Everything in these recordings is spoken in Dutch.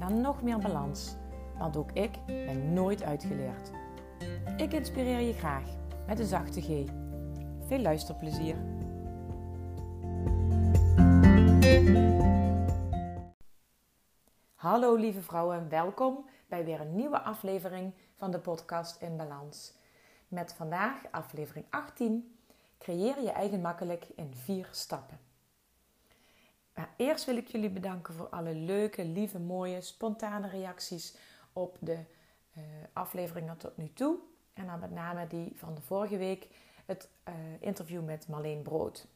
naar nog meer balans. Want ook ik ben nooit uitgeleerd. Ik inspireer je graag met een zachte G. Veel luisterplezier. Hallo lieve vrouwen, welkom bij weer een nieuwe aflevering van de podcast In Balans. Met vandaag aflevering 18. Creëer je eigen makkelijk in vier stappen. Eerst wil ik jullie bedanken voor alle leuke, lieve, mooie, spontane reacties op de uh, afleveringen tot nu toe. En dan met name die van de vorige week, het uh, interview met Marleen Brood.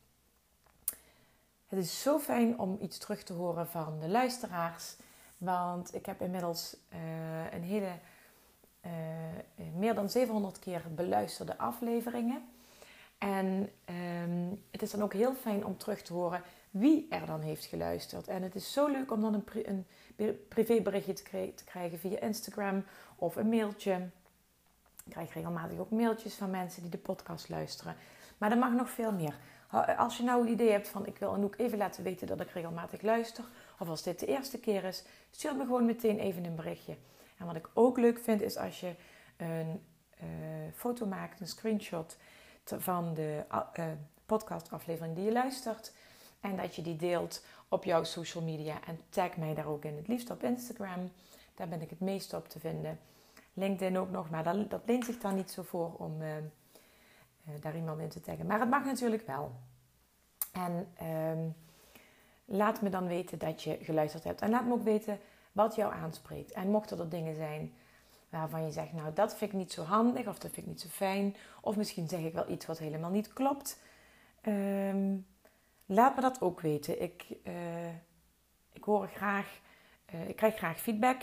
Het is zo fijn om iets terug te horen van de luisteraars. Want ik heb inmiddels uh, een hele, meer dan 700 keer beluisterde afleveringen. En um, het is dan ook heel fijn om terug te horen wie er dan heeft geluisterd. En het is zo leuk om dan een, een privéberichtje te, te, krijgen via Instagram of een mailtje. Ik krijg regelmatig ook mailtjes van mensen die de podcast luisteren. Maar er mag nog veel meer. Als je nou het idee hebt van ik wil ook even laten weten dat ik regelmatig luister. Of als dit de eerste keer is, stuur me gewoon meteen even een berichtje. En wat ik ook leuk vind is als je een uh, foto maakt, een screenshot van de uh, podcastaflevering die je luistert. En dat je die deelt op jouw social media. En tag mij daar ook in. Het liefst op Instagram. Daar ben ik het meest op te vinden. LinkedIn ook nog. Maar dat, dat leent zich daar niet zo voor om uh, uh, daar iemand in te taggen. Maar het mag natuurlijk wel. En uh, laat me dan weten dat je geluisterd hebt. En laat me ook weten wat jou aanspreekt. En mochten er dingen zijn waarvan je zegt, nou dat vind ik niet zo handig of dat vind ik niet zo fijn. Of misschien zeg ik wel iets wat helemaal niet klopt. Um, Laat me dat ook weten. Ik, uh, ik hoor graag, uh, ik krijg graag feedback.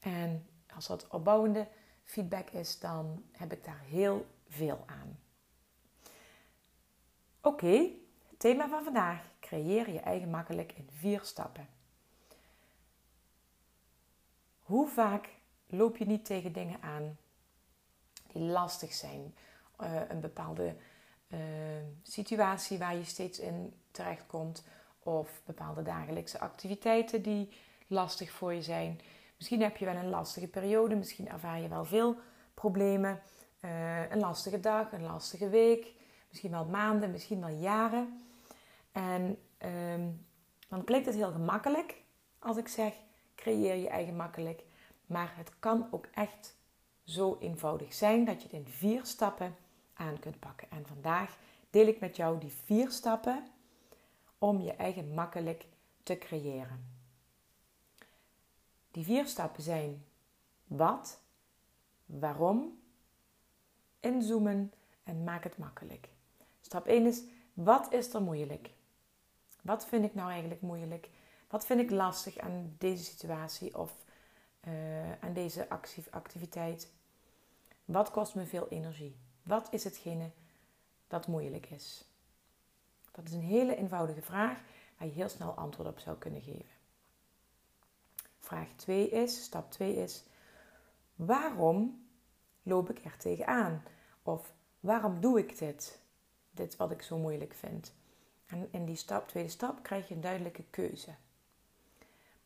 En als dat opbouwende feedback is, dan heb ik daar heel veel aan. Oké, thema van vandaag. Creëer je eigen makkelijk in vier stappen. Hoe vaak loop je niet tegen dingen aan die lastig zijn? Uh, een bepaalde uh, situatie waar je steeds in terechtkomt. Of bepaalde dagelijkse activiteiten die lastig voor je zijn. Misschien heb je wel een lastige periode. Misschien ervaar je wel veel problemen. Uh, een lastige dag, een lastige week. Misschien wel maanden, misschien wel jaren. En um, dan klinkt het heel gemakkelijk als ik zeg: creëer je eigen makkelijk. Maar het kan ook echt zo eenvoudig zijn dat je het in vier stappen aan kunt pakken. En vandaag deel ik met jou die vier stappen om je eigen makkelijk te creëren. Die vier stappen zijn wat, waarom, inzoomen en maak het makkelijk. Stap 1 is wat is er moeilijk? Wat vind ik nou eigenlijk moeilijk? Wat vind ik lastig aan deze situatie of uh, aan deze activiteit? Wat kost me veel energie? Wat is hetgene dat moeilijk is? Dat is een hele eenvoudige vraag waar je heel snel antwoord op zou kunnen geven. Vraag 2 is, stap 2 is, waarom loop ik er tegenaan? Of waarom doe ik dit? Dit wat ik zo moeilijk vind. En in die stap, tweede stap krijg je een duidelijke keuze.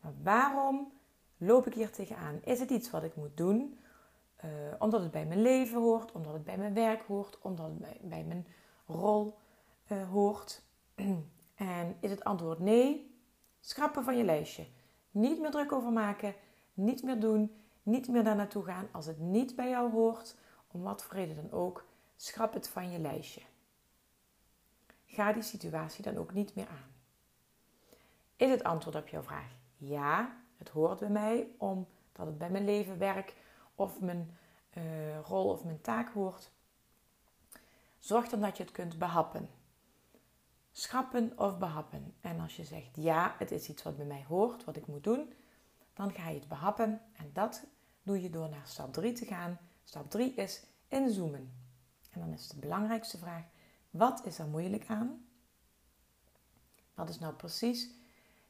Maar waarom loop ik hier tegenaan? Is het iets wat ik moet doen? Uh, omdat het bij mijn leven hoort, omdat het bij mijn werk hoort, omdat het bij, mijn rol uh, hoort. en is het antwoord nee, schrappen van je lijstje. Niet meer druk over maken, niet meer doen, niet meer daar naartoe gaan. Als het niet bij jou hoort, om wat voor reden dan ook, schrap het van je lijstje. Ga die situatie dan ook niet meer aan. Is het antwoord op jouw vraag ja, het hoort bij mij omdat het bij mijn leven, werk of mijn uh, rol of mijn taak hoort? Zorg dan dat je het kunt behappen schrappen of behappen. En als je zegt ja, het is iets wat bij mij hoort, wat ik moet doen, dan ga je het behappen. En dat doe je door naar stap 3 te gaan. Stap 3 is inzoomen. En dan is de belangrijkste vraag: wat is er moeilijk aan? Wat is nou precies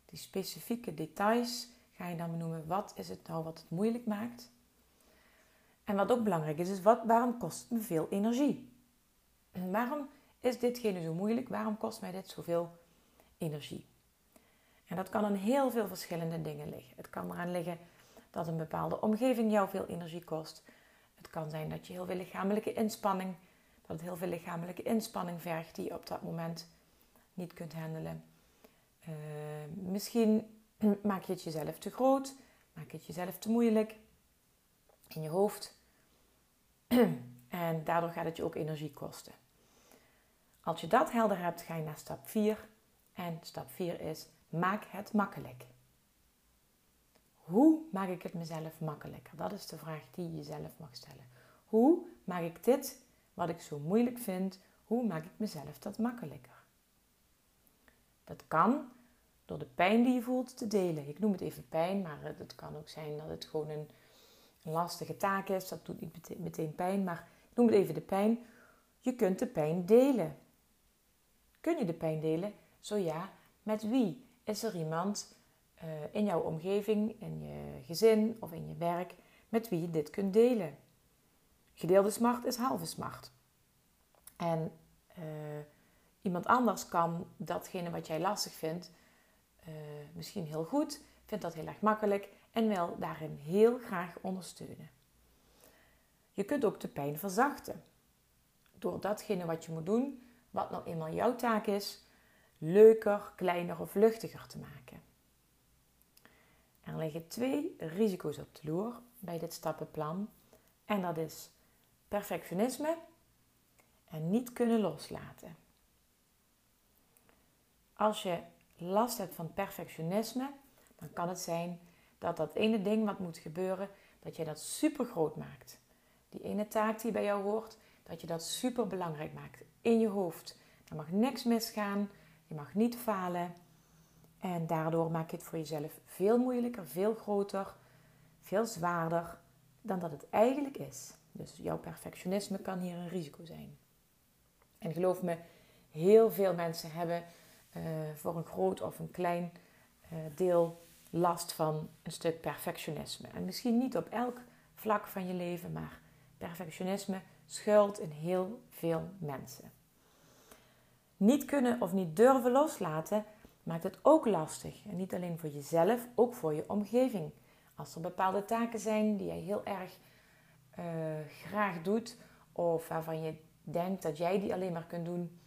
die specifieke details? Ga je dan benoemen wat is het nou wat het moeilijk maakt? En wat ook belangrijk is, is wat, waarom kost het me veel energie? En waarom is ditgene zo moeilijk? Waarom kost mij dit zoveel energie? En dat kan aan heel veel verschillende dingen liggen. Het kan eraan liggen dat een bepaalde omgeving jou veel energie kost. Het kan zijn dat je heel veel lichamelijke inspanning, dat het heel veel lichamelijke inspanning vergt die je op dat moment niet kunt handelen. Uh, misschien maak je het jezelf te groot, maak je het jezelf te moeilijk in je hoofd. en daardoor gaat het je ook energie kosten. Als je dat helder hebt, ga je naar stap 4. En stap 4 is: maak het makkelijk. Hoe maak ik het mezelf makkelijker? Dat is de vraag die je jezelf mag stellen. Hoe maak ik dit wat ik zo moeilijk vind, hoe maak ik mezelf dat makkelijker? Dat kan door de pijn die je voelt te delen. Ik noem het even pijn, maar het kan ook zijn dat het gewoon een lastige taak is. Dat doet niet meteen pijn, maar ik noem het even de pijn. Je kunt de pijn delen. Kun je de pijn delen? Zo ja, met wie? Is er iemand uh, in jouw omgeving, in je gezin of in je werk, met wie je dit kunt delen? Gedeelde smart is halve smart. En uh, iemand anders kan datgene wat jij lastig vindt, uh, misschien heel goed, vindt dat heel erg makkelijk en wil daarin heel graag ondersteunen. Je kunt ook de pijn verzachten. Door datgene wat je moet doen, wat nou eenmaal jouw taak is, leuker, kleiner of luchtiger te maken. Er liggen twee risico's op de loer bij dit stappenplan. En dat is perfectionisme en niet kunnen loslaten. Als je last hebt van perfectionisme, dan kan het zijn dat dat ene ding wat moet gebeuren, dat je dat super groot maakt. Die ene taak die bij jou hoort, dat je dat super belangrijk maakt in je hoofd. Er mag niks misgaan, je mag niet falen. En daardoor maak je het voor jezelf veel moeilijker, veel groter, veel zwaarder dan dat het eigenlijk is. Dus jouw perfectionisme kan hier een risico zijn. En geloof me, heel veel mensen hebben uh, voor een groot of een klein uh, deel last van een stuk perfectionisme. En misschien niet op elk vlak van je leven, maar perfectionisme schuilt in heel veel mensen. Niet kunnen of niet durven loslaten maakt het ook lastig. En niet alleen voor jezelf, ook voor je omgeving. Als er bepaalde taken zijn die jij heel erg uh, graag doet, of waarvan je denkt dat jij die alleen maar kunt doen,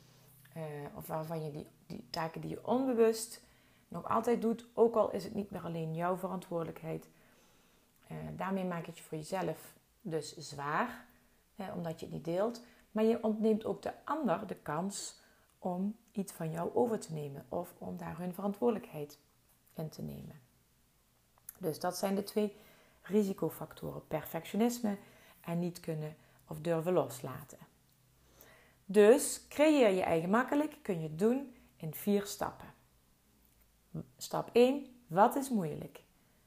uh, of waarvan je die, die taken die je onbewust nog altijd doet, ook al is het niet meer alleen jouw verantwoordelijkheid. Uh, daarmee maak je het voor jezelf dus zwaar, omdat je het niet deelt. Maar je ontneemt ook de ander de kans om iets van jou over te nemen of om daar hun verantwoordelijkheid in te nemen. Dus dat zijn de twee risicofactoren: perfectionisme en niet kunnen of durven loslaten. Dus creëer je eigen makkelijk kun je doen in vier stappen. Stap 1, wat is moeilijk?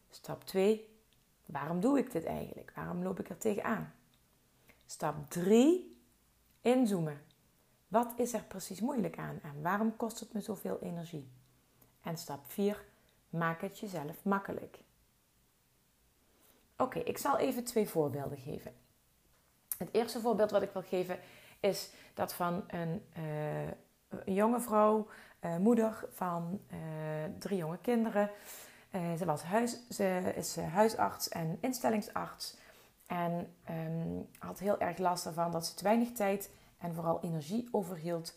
Stap 2, waarom doe ik dit eigenlijk? Waarom loop ik er tegenaan? Stap 3, inzoomen. Wat is er precies moeilijk aan en waarom kost het me zoveel energie? En stap 4, maak het jezelf makkelijk. Oké, ik zal even twee voorbeelden geven. Het eerste voorbeeld wat ik wil geven is dat van een, uh, een jonge vrouw, uh, moeder van uh, drie jonge kinderen. ze, was huis, ze is huisarts en instellingsarts. En um, had heel erg last ervan dat ze te weinig tijd en vooral energie overhield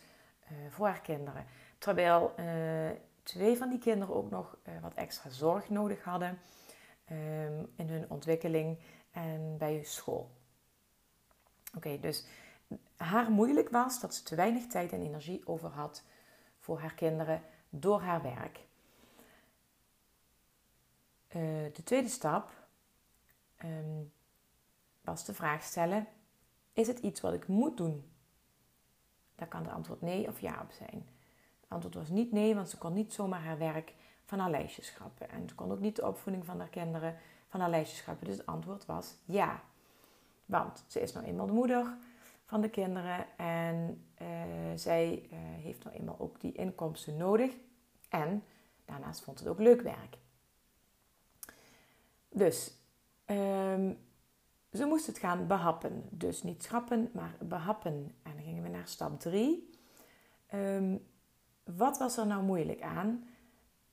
voor haar kinderen. Terwijl twee van die kinderen ook nog wat extra zorg nodig hadden um, in hun ontwikkeling en bij school. Oké, dus haar moeilijk was dat ze te weinig tijd en energie over had voor haar kinderen door haar werk. Uh, de tweede stap um, was de vraag stellen: is het iets wat ik moet doen? Daar kan de antwoord nee of ja op zijn. Het antwoord was niet nee, want ze kon niet zomaar haar werk van haar lijstje schrappen. En ze kon ook niet de opvoeding van haar kinderen van haar lijstje schrappen. Dus het antwoord was ja. Want ze is nou eenmaal de moeder van de kinderen en uh, zij uh, heeft nou eenmaal ook die inkomsten nodig. En daarnaast vond het ook leuk werk. Dus um, ze moest het gaan behappen. Dus niet schrappen, maar behappen. En dan gingen we naar stap 3. Um, ehm, wat was er nou moeilijk aan?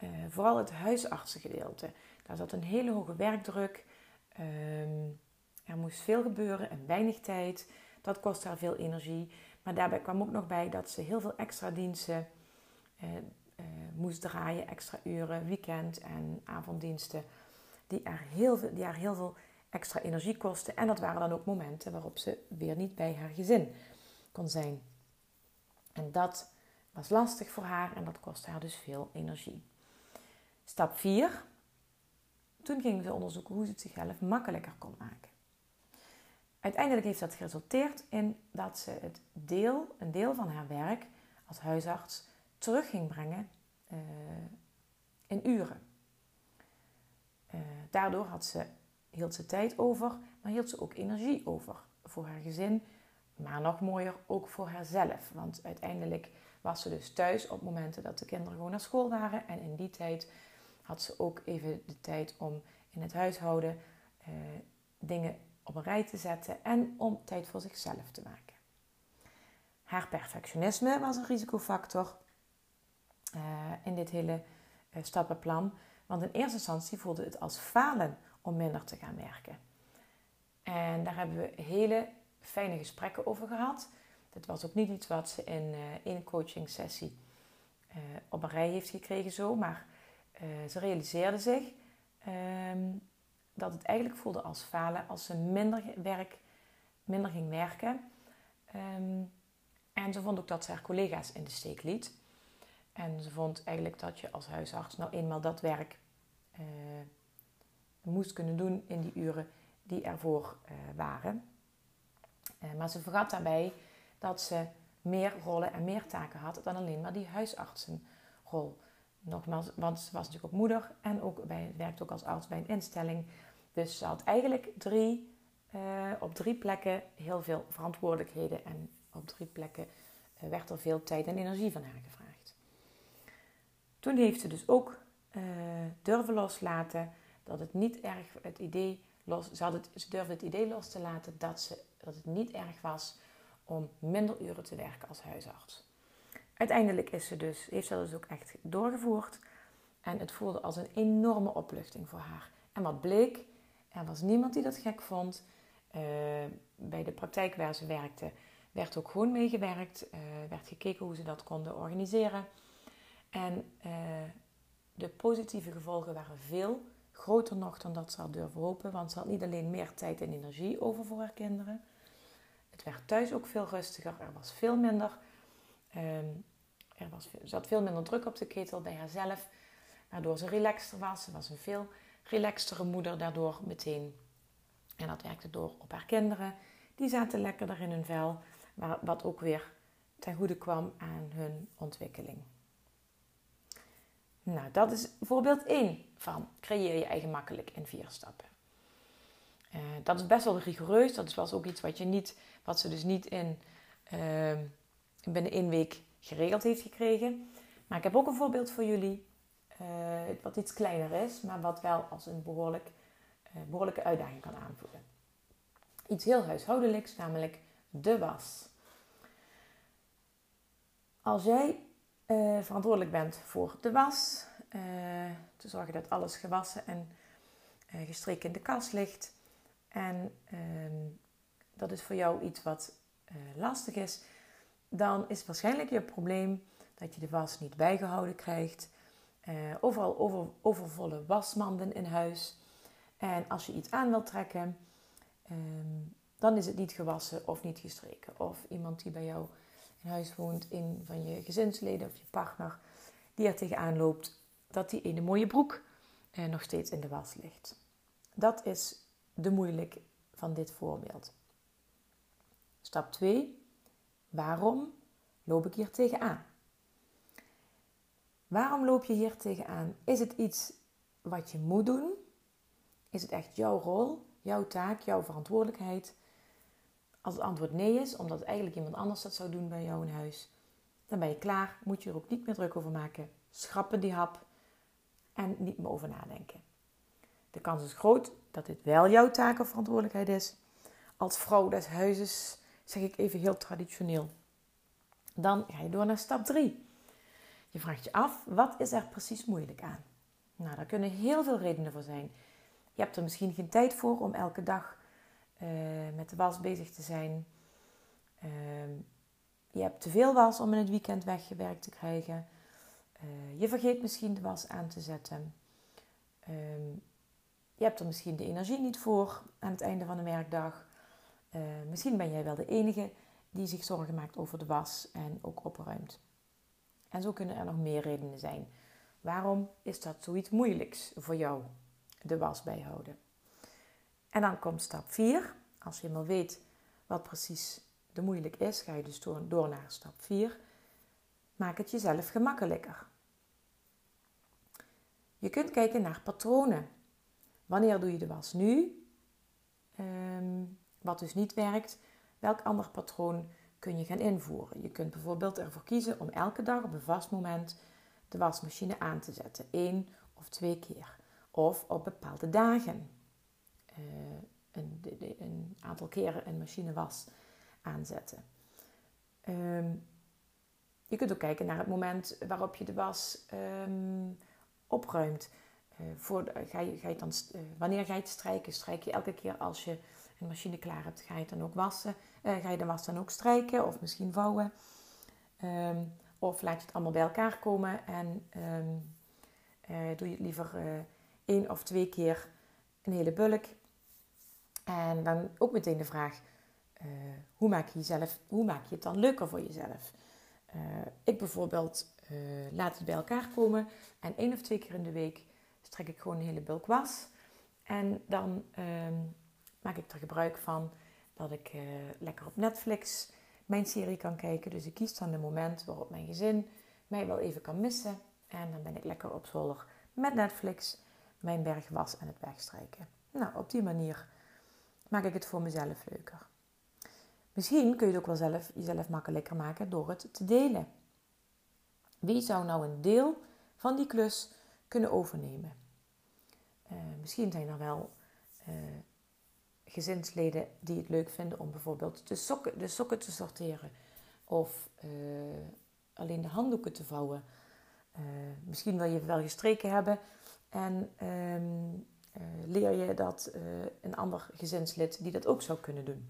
Uh, vooral het huisartsengedeelte. Daar zat een hele hoge werkdruk. Um, er moest veel gebeuren en weinig tijd. Dat kostte haar veel energie. Maar daarbij kwam ook nog bij dat ze heel veel extra diensten uh, uh, moest draaien. Extra uren, weekend en avonddiensten. Die haar heel veel, die heel veel extra energie kosten. En dat waren dan ook momenten waarop ze weer niet bij haar gezin kon zijn. En dat was lastig voor haar en dat kostte haar dus veel energie. Stap 4. Toen gingen ze onderzoeken hoe ze het zichzelf makkelijker kon maken. Uiteindelijk heeft dat geresulteerd in dat ze het deel, een deel van haar werk als huisarts terug ging brengen uh, in uren. Uh, daardoor had ze hield ze tijd over, maar hield ze ook energie over voor haar gezin. Maar nog mooier ook voor haarzelf. Want uiteindelijk was ze dus thuis op momenten dat de kinderen gewoon naar school waren. En in die tijd had ze ook even de tijd om in het huishouden eh, dingen op een rij te zetten en om tijd voor zichzelf te maken. Haar perfectionisme was een risicofactor uh, in dit hele uh, stappenplan. Want in eerste instantie voelde het als falen om minder te gaan werken. En daar hebben we hele fijne gesprekken over gehad. Dit was ook niet iets wat ze in uh, één coaching sessie uh, op een rij heeft gekregen zo. Maar uh, ze realiseerde zich um, dat het eigenlijk voelde als falen als ze minder, werk, minder ging werken. Um, en ze vond ook dat ze haar collega's in de steek liet. En ze vond eigenlijk dat je als huisarts nou eenmaal dat werk moest kunnen doen in die uren die ervoor uh, waren. Uh, maar ze vergat daarbij dat ze meer rollen en meer taken had dan alleen maar die huisartsenrol. Nogmaals, want ze was natuurlijk ook moeder en ook bij, werkte ook als arts bij een instelling. Dus ze had eigenlijk drie, uh, op drie plekken heel veel verantwoordelijkheden en op drie plekken werd er veel tijd en energie van haar gevraagd. Toen heeft ze dus ook durven loslaten dat het niet erg het idee los, ze, ze durfde het idee los te laten dat, ze, dat het niet erg was om minder uren te werken als huisarts. Uiteindelijk is ze dus, heeft ze dat dus ook echt doorgevoerd. En het voelde als een enorme opluchting voor haar. En wat bleek, er was niemand die dat gek vond. Uh, bij de praktijk waar ze werkte, werd ook gewoon meegewerkt. Uh, werd gekeken hoe ze dat konden organiseren. En uh, de positieve gevolgen waren veel groter nog dan dat ze had durven hopen. Want ze had niet alleen meer tijd en energie over voor haar kinderen. Het werd thuis ook veel rustiger. Er was veel minder. Um, er was, had veel minder druk op de ketel bij haarzelf. Waardoor ze relaxter was. Ze was een veel relaxtere moeder daardoor meteen. En dat werkte door op haar kinderen. Die zaten lekkerder in hun vel. Wat ook weer ten goede kwam aan hun ontwikkeling. Nou, dat is voorbeeld 1 van creëer je eigen makkelijk in vier stappen. Uh, dat is best wel rigoureus. Dat was ook iets wat, je niet, wat ze dus niet in, uh, binnen één week geregeld heeft gekregen. Maar ik heb ook een voorbeeld voor jullie. Uh, wat iets kleiner is, maar wat wel als een behoorlijk, behoorlijke uitdaging kan aanvoelen. Iets heel huishoudelijks, namelijk de was. Als jij uh, verantwoordelijk bent voor de was. Te zorgen dat alles gewassen en gestreken in de kast ligt. En ehm, dat is voor jou iets wat lastig is. Dan is waarschijnlijk je probleem dat je de was niet bijgehouden krijgt. overal over, overvolle wasmanden in huis. En als je iets aan wilt trekken, um, dan is het niet gewassen of niet gestreken. Of iemand die bij jou in huis woont, een van je gezinsleden of je partner, die er tegenaan loopt dat die ene mooie broek eh, nog steeds in de was ligt. Dat is de moeilijk van dit voorbeeld. Stap 2. Waarom loop ik hier tegenaan? Waarom loop je hier tegenaan? Is het iets wat je moet doen? Is het echt jouw rol, jouw taak, jouw verantwoordelijkheid? Als het antwoord nee is, omdat eigenlijk iemand anders dat zou doen bij jou in huis, dan ben je klaar. Moet je er ook niet meer druk over maken. Schrappen die hap en niet meer over nadenken. De kans is groot dat dit wel jouw taak of verantwoordelijkheid is. Als vrouw des huizes zeg ik even heel traditioneel. Dan ga je door naar stap 3. Je vraagt je af, wat is er precies moeilijk aan? Nou, daar kunnen heel veel redenen voor zijn. Je hebt er misschien geen tijd voor om elke dag uh, met de was bezig te zijn. Uh, je hebt te veel was om in het weekend weggewerkt te krijgen. Uh, je vergeet misschien de was aan te zetten. Ehm, je hebt er misschien de energie niet voor aan het einde van de werkdag. Uh, misschien ben jij wel de enige die zich zorgen maakt over de was en ook opruimt. En zo kunnen er nog meer redenen zijn. Waarom is dat zoiets moeilijks voor jou, de was bijhouden? En dan komt stap 4. Als je maar weet wat precies de moeilijk is, ga je dus door, door naar stap 4. Maak het jezelf gemakkelijker. Je kunt kijken naar patronen. Wanneer doe je de was nu? Um, wat dus niet werkt, welk ander patroon kun je gaan invoeren? Je kunt bijvoorbeeld ervoor kiezen om elke dag op een vast moment de wasmachine aan te zetten, één of twee keer. Of op bepaalde dagen uh, een, een, aantal keren een machine was aanzetten. Um, je kunt ook kijken naar het moment waarop je de was um, opruimt. Uh, voor, ga je, ga je dan, uh, wanneer ga je het strijken? Strijk je elke keer als je machine klaar hebt, ga je dan ook wassen? Uh, ga je de was dan ook strijken of misschien vouwen? Um, of laat je het allemaal bij elkaar komen en um, doe je het liever één of twee keer een hele bulk. En dan ook meteen de vraag, hoe, maak je jezelf, hoe maak je het dan leuker voor jezelf? ik bijvoorbeeld laat het bij elkaar komen en één of twee keer in de week strek ik gewoon een hele bulk was. En dan ehm, maak ik er gebruik van dat ik uh, lekker op Netflix mijn serie kan kijken. Dus ik kies dan de moment waarop mijn gezin mij wel even kan missen. En dan ben ik lekker op zolder met Netflix mijn berg was aan het wegstrijken. Nou, op die manier maak ik het voor mezelf leuker. Misschien kun je het ook wel zelf, jezelf makkelijker maken door het te delen. Wie zou nou een deel van die klus kunnen overnemen? Uh, misschien zijn er wel uh, gezinsleden die het leuk vinden om bijvoorbeeld de sokken, de sokken te sorteren of uh, alleen de handdoeken te vouwen. misschien wil je wel gestreken hebben en um, leer je dat een ander gezinslid die dat ook zou kunnen doen.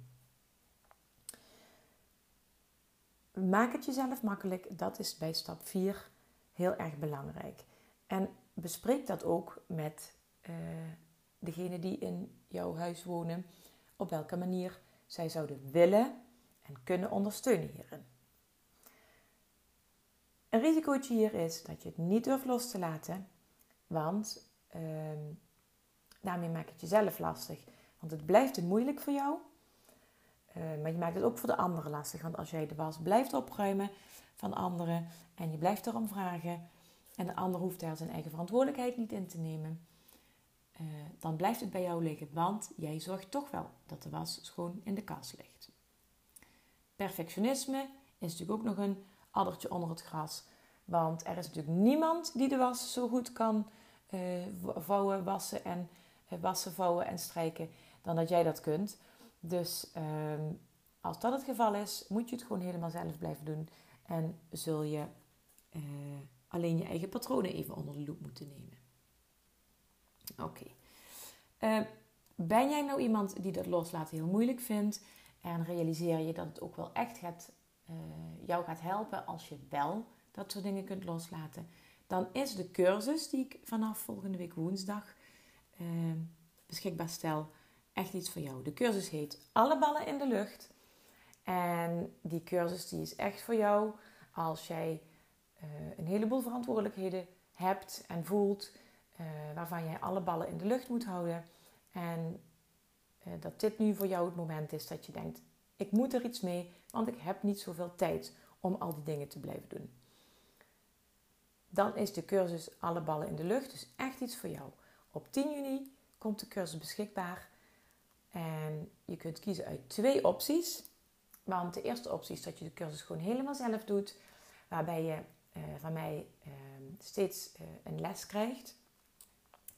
Maak het jezelf makkelijk, dat is bij stap 4 heel erg belangrijk. En bespreek dat ook met uh, degene die in jouw huis wonen, op welke manier zij zouden willen en kunnen ondersteunen hierin. Een risicootje hier is dat je het niet durft los te laten, want uh, daarmee maak je het jezelf lastig. Want het blijft moeilijk voor jou, uh, maar je maakt het ook voor de anderen lastig. Want als jij de was blijft opruimen van anderen en je blijft erom vragen en de ander hoeft daar zijn eigen verantwoordelijkheid niet in te nemen, uh, dan blijft het bij jou liggen, want jij zorgt toch wel dat de was schoon in de kast ligt. Perfectionisme is natuurlijk ook nog een addertje onder het gras, want er is natuurlijk niemand die de was zo goed kan uh, vouwen, wassen en uh, wassen, vouwen en strijken dan dat jij dat kunt. Dus ehm, als dat het geval is, moet je het gewoon helemaal zelf blijven doen en zul je alleen je eigen patronen even onder de loep moeten nemen. Oké. Eh, ben jij nou iemand die dat loslaten heel moeilijk vindt en realiseer je dat het ook wel echt gaat, uh, jou gaat helpen als je wel dat soort dingen kunt loslaten? Dan is de cursus die ik vanaf volgende week woensdag uh, beschikbaar stel echt iets voor jou. De cursus heet Alle ballen in de lucht. En die cursus die is echt voor jou als jij een heleboel verantwoordelijkheden hebt en voelt uh, waarvan jij alle ballen in de lucht moet houden. En uh, dat dit nu voor jou het moment is dat je denkt: ik moet er iets mee, want ik heb niet zoveel tijd om al die dingen te blijven doen. dan is de cursus Alle Ballen in de Lucht dus echt iets voor jou. Op 10 juni komt de cursus beschikbaar. En je kunt kiezen uit twee opties. Want de eerste optie is dat je de cursus gewoon helemaal zelf doet. Waarbij je uh, van mij uh, steeds uh, een les krijgt.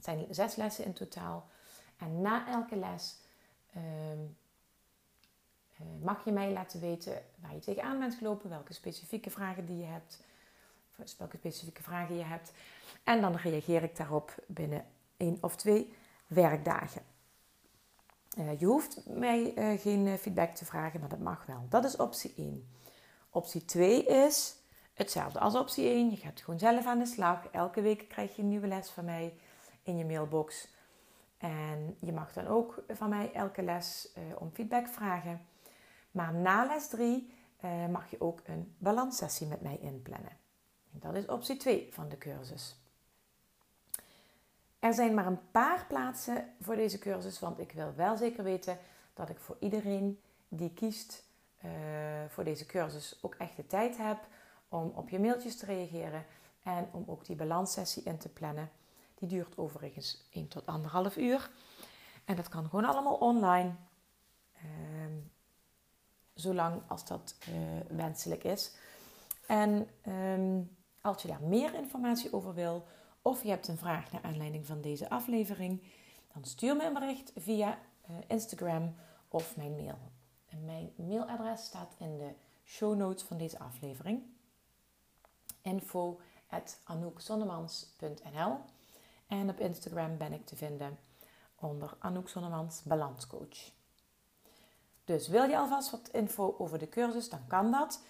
Het zijn zes lessen in totaal. En na elke les ehm, mag je mij laten weten waar je tegenaan bent gelopen. Welke specifieke vragen die je hebt. Welke specifieke vragen je hebt. En dan reageer ik daarop binnen één of twee werkdagen. Uh, je hoeft mij uh, geen feedback te vragen, maar dat mag wel. Dat is optie 1. Optie 2 is hetzelfde als optie 1. Je gaat gewoon zelf aan de slag. Elke week krijg je een nieuwe les van mij in je mailbox. En je mag dan ook van mij elke les uh, om feedback vragen. Maar na les 3 mag je ook een balanssessie met mij inplannen. En dat is optie 2 van de cursus. Er zijn maar een paar plaatsen voor deze cursus, want ik wil wel zeker weten dat ik voor iedereen die kiest uh, voor deze cursus ook echt de tijd heb om op je mailtjes te reageren en om ook die balanssessie in te plannen. Die duurt overigens 1 tot 1,5 uur. En dat kan gewoon allemaal online. Uh, zolang als dat uh, wenselijk is. En um, als je daar meer informatie over wil, of je hebt een vraag naar aanleiding van deze aflevering, dan stuur me een bericht via uh, Instagram of mijn mail. En mijn mailadres staat in de show notes van deze aflevering. info En op Instagram ben ik te vinden onder Anouk Zonnemans Balanscoach. Dus wil je alvast wat info over de cursus, dan kan dat.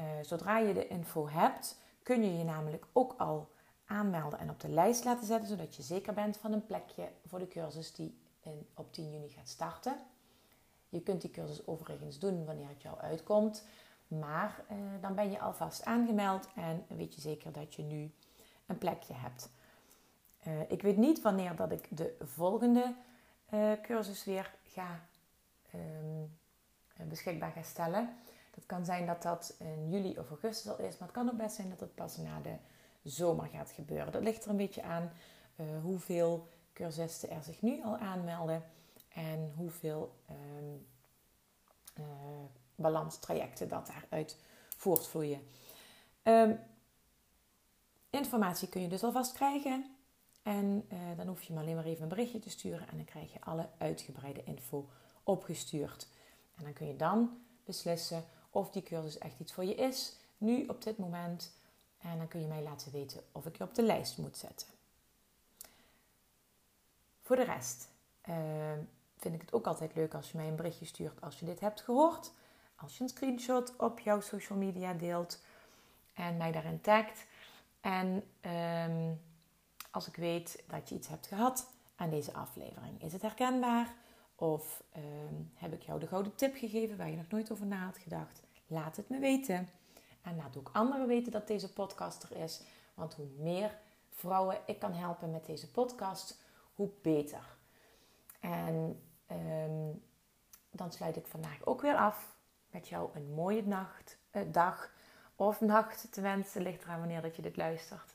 Uh, zodra je de info hebt, kun je je namelijk ook al aanmelden en op de lijst laten zetten, zodat je zeker bent van een plekje voor de cursus die op 10 juni gaat starten. Je kunt die cursus overigens doen wanneer het jou uitkomt, maar eh, dan ben je alvast aangemeld en weet je zeker dat je nu een plekje hebt. Uh, ik weet niet wanneer dat ik de volgende uh, cursus weer ga um, beschikbaar ga stellen. Dat kan zijn dat dat in juli of augustus al is, maar het kan ook best zijn dat het pas na de zomer gaat gebeuren. Dat ligt er een beetje aan hoeveel cursisten er zich nu al aanmelden en hoeveel um, balanstrajecten dat daaruit voortvloeien. Um, informatie kun je dus alvast krijgen. En uh, dan hoef je maar alleen maar even een berichtje te sturen en dan krijg je alle uitgebreide info opgestuurd. En dan kun je dan beslissen of die cursus echt iets voor je is, nu op dit moment. En dan kun je mij laten weten of ik je op de lijst moet zetten. Voor de rest uh, vind ik het ook altijd leuk als je mij een berichtje stuurt als je dit hebt gehoord. Als je een screenshot op jouw social media deelt en mij daarin tagt. En um, als ik weet dat je iets hebt gehad aan deze aflevering. Is het herkenbaar? Of um, heb ik jou de gouden tip gegeven waar je nog nooit over na had gedacht? Laat het me weten. En laat ook anderen weten dat deze podcast er is. Want hoe meer vrouwen ik kan helpen met deze podcast, hoe beter. En um, dan sluit ik vandaag ook weer af met jou een mooie nacht, uh, dag of nacht te wensen. Ligt eraan wanneer dat je dit luistert.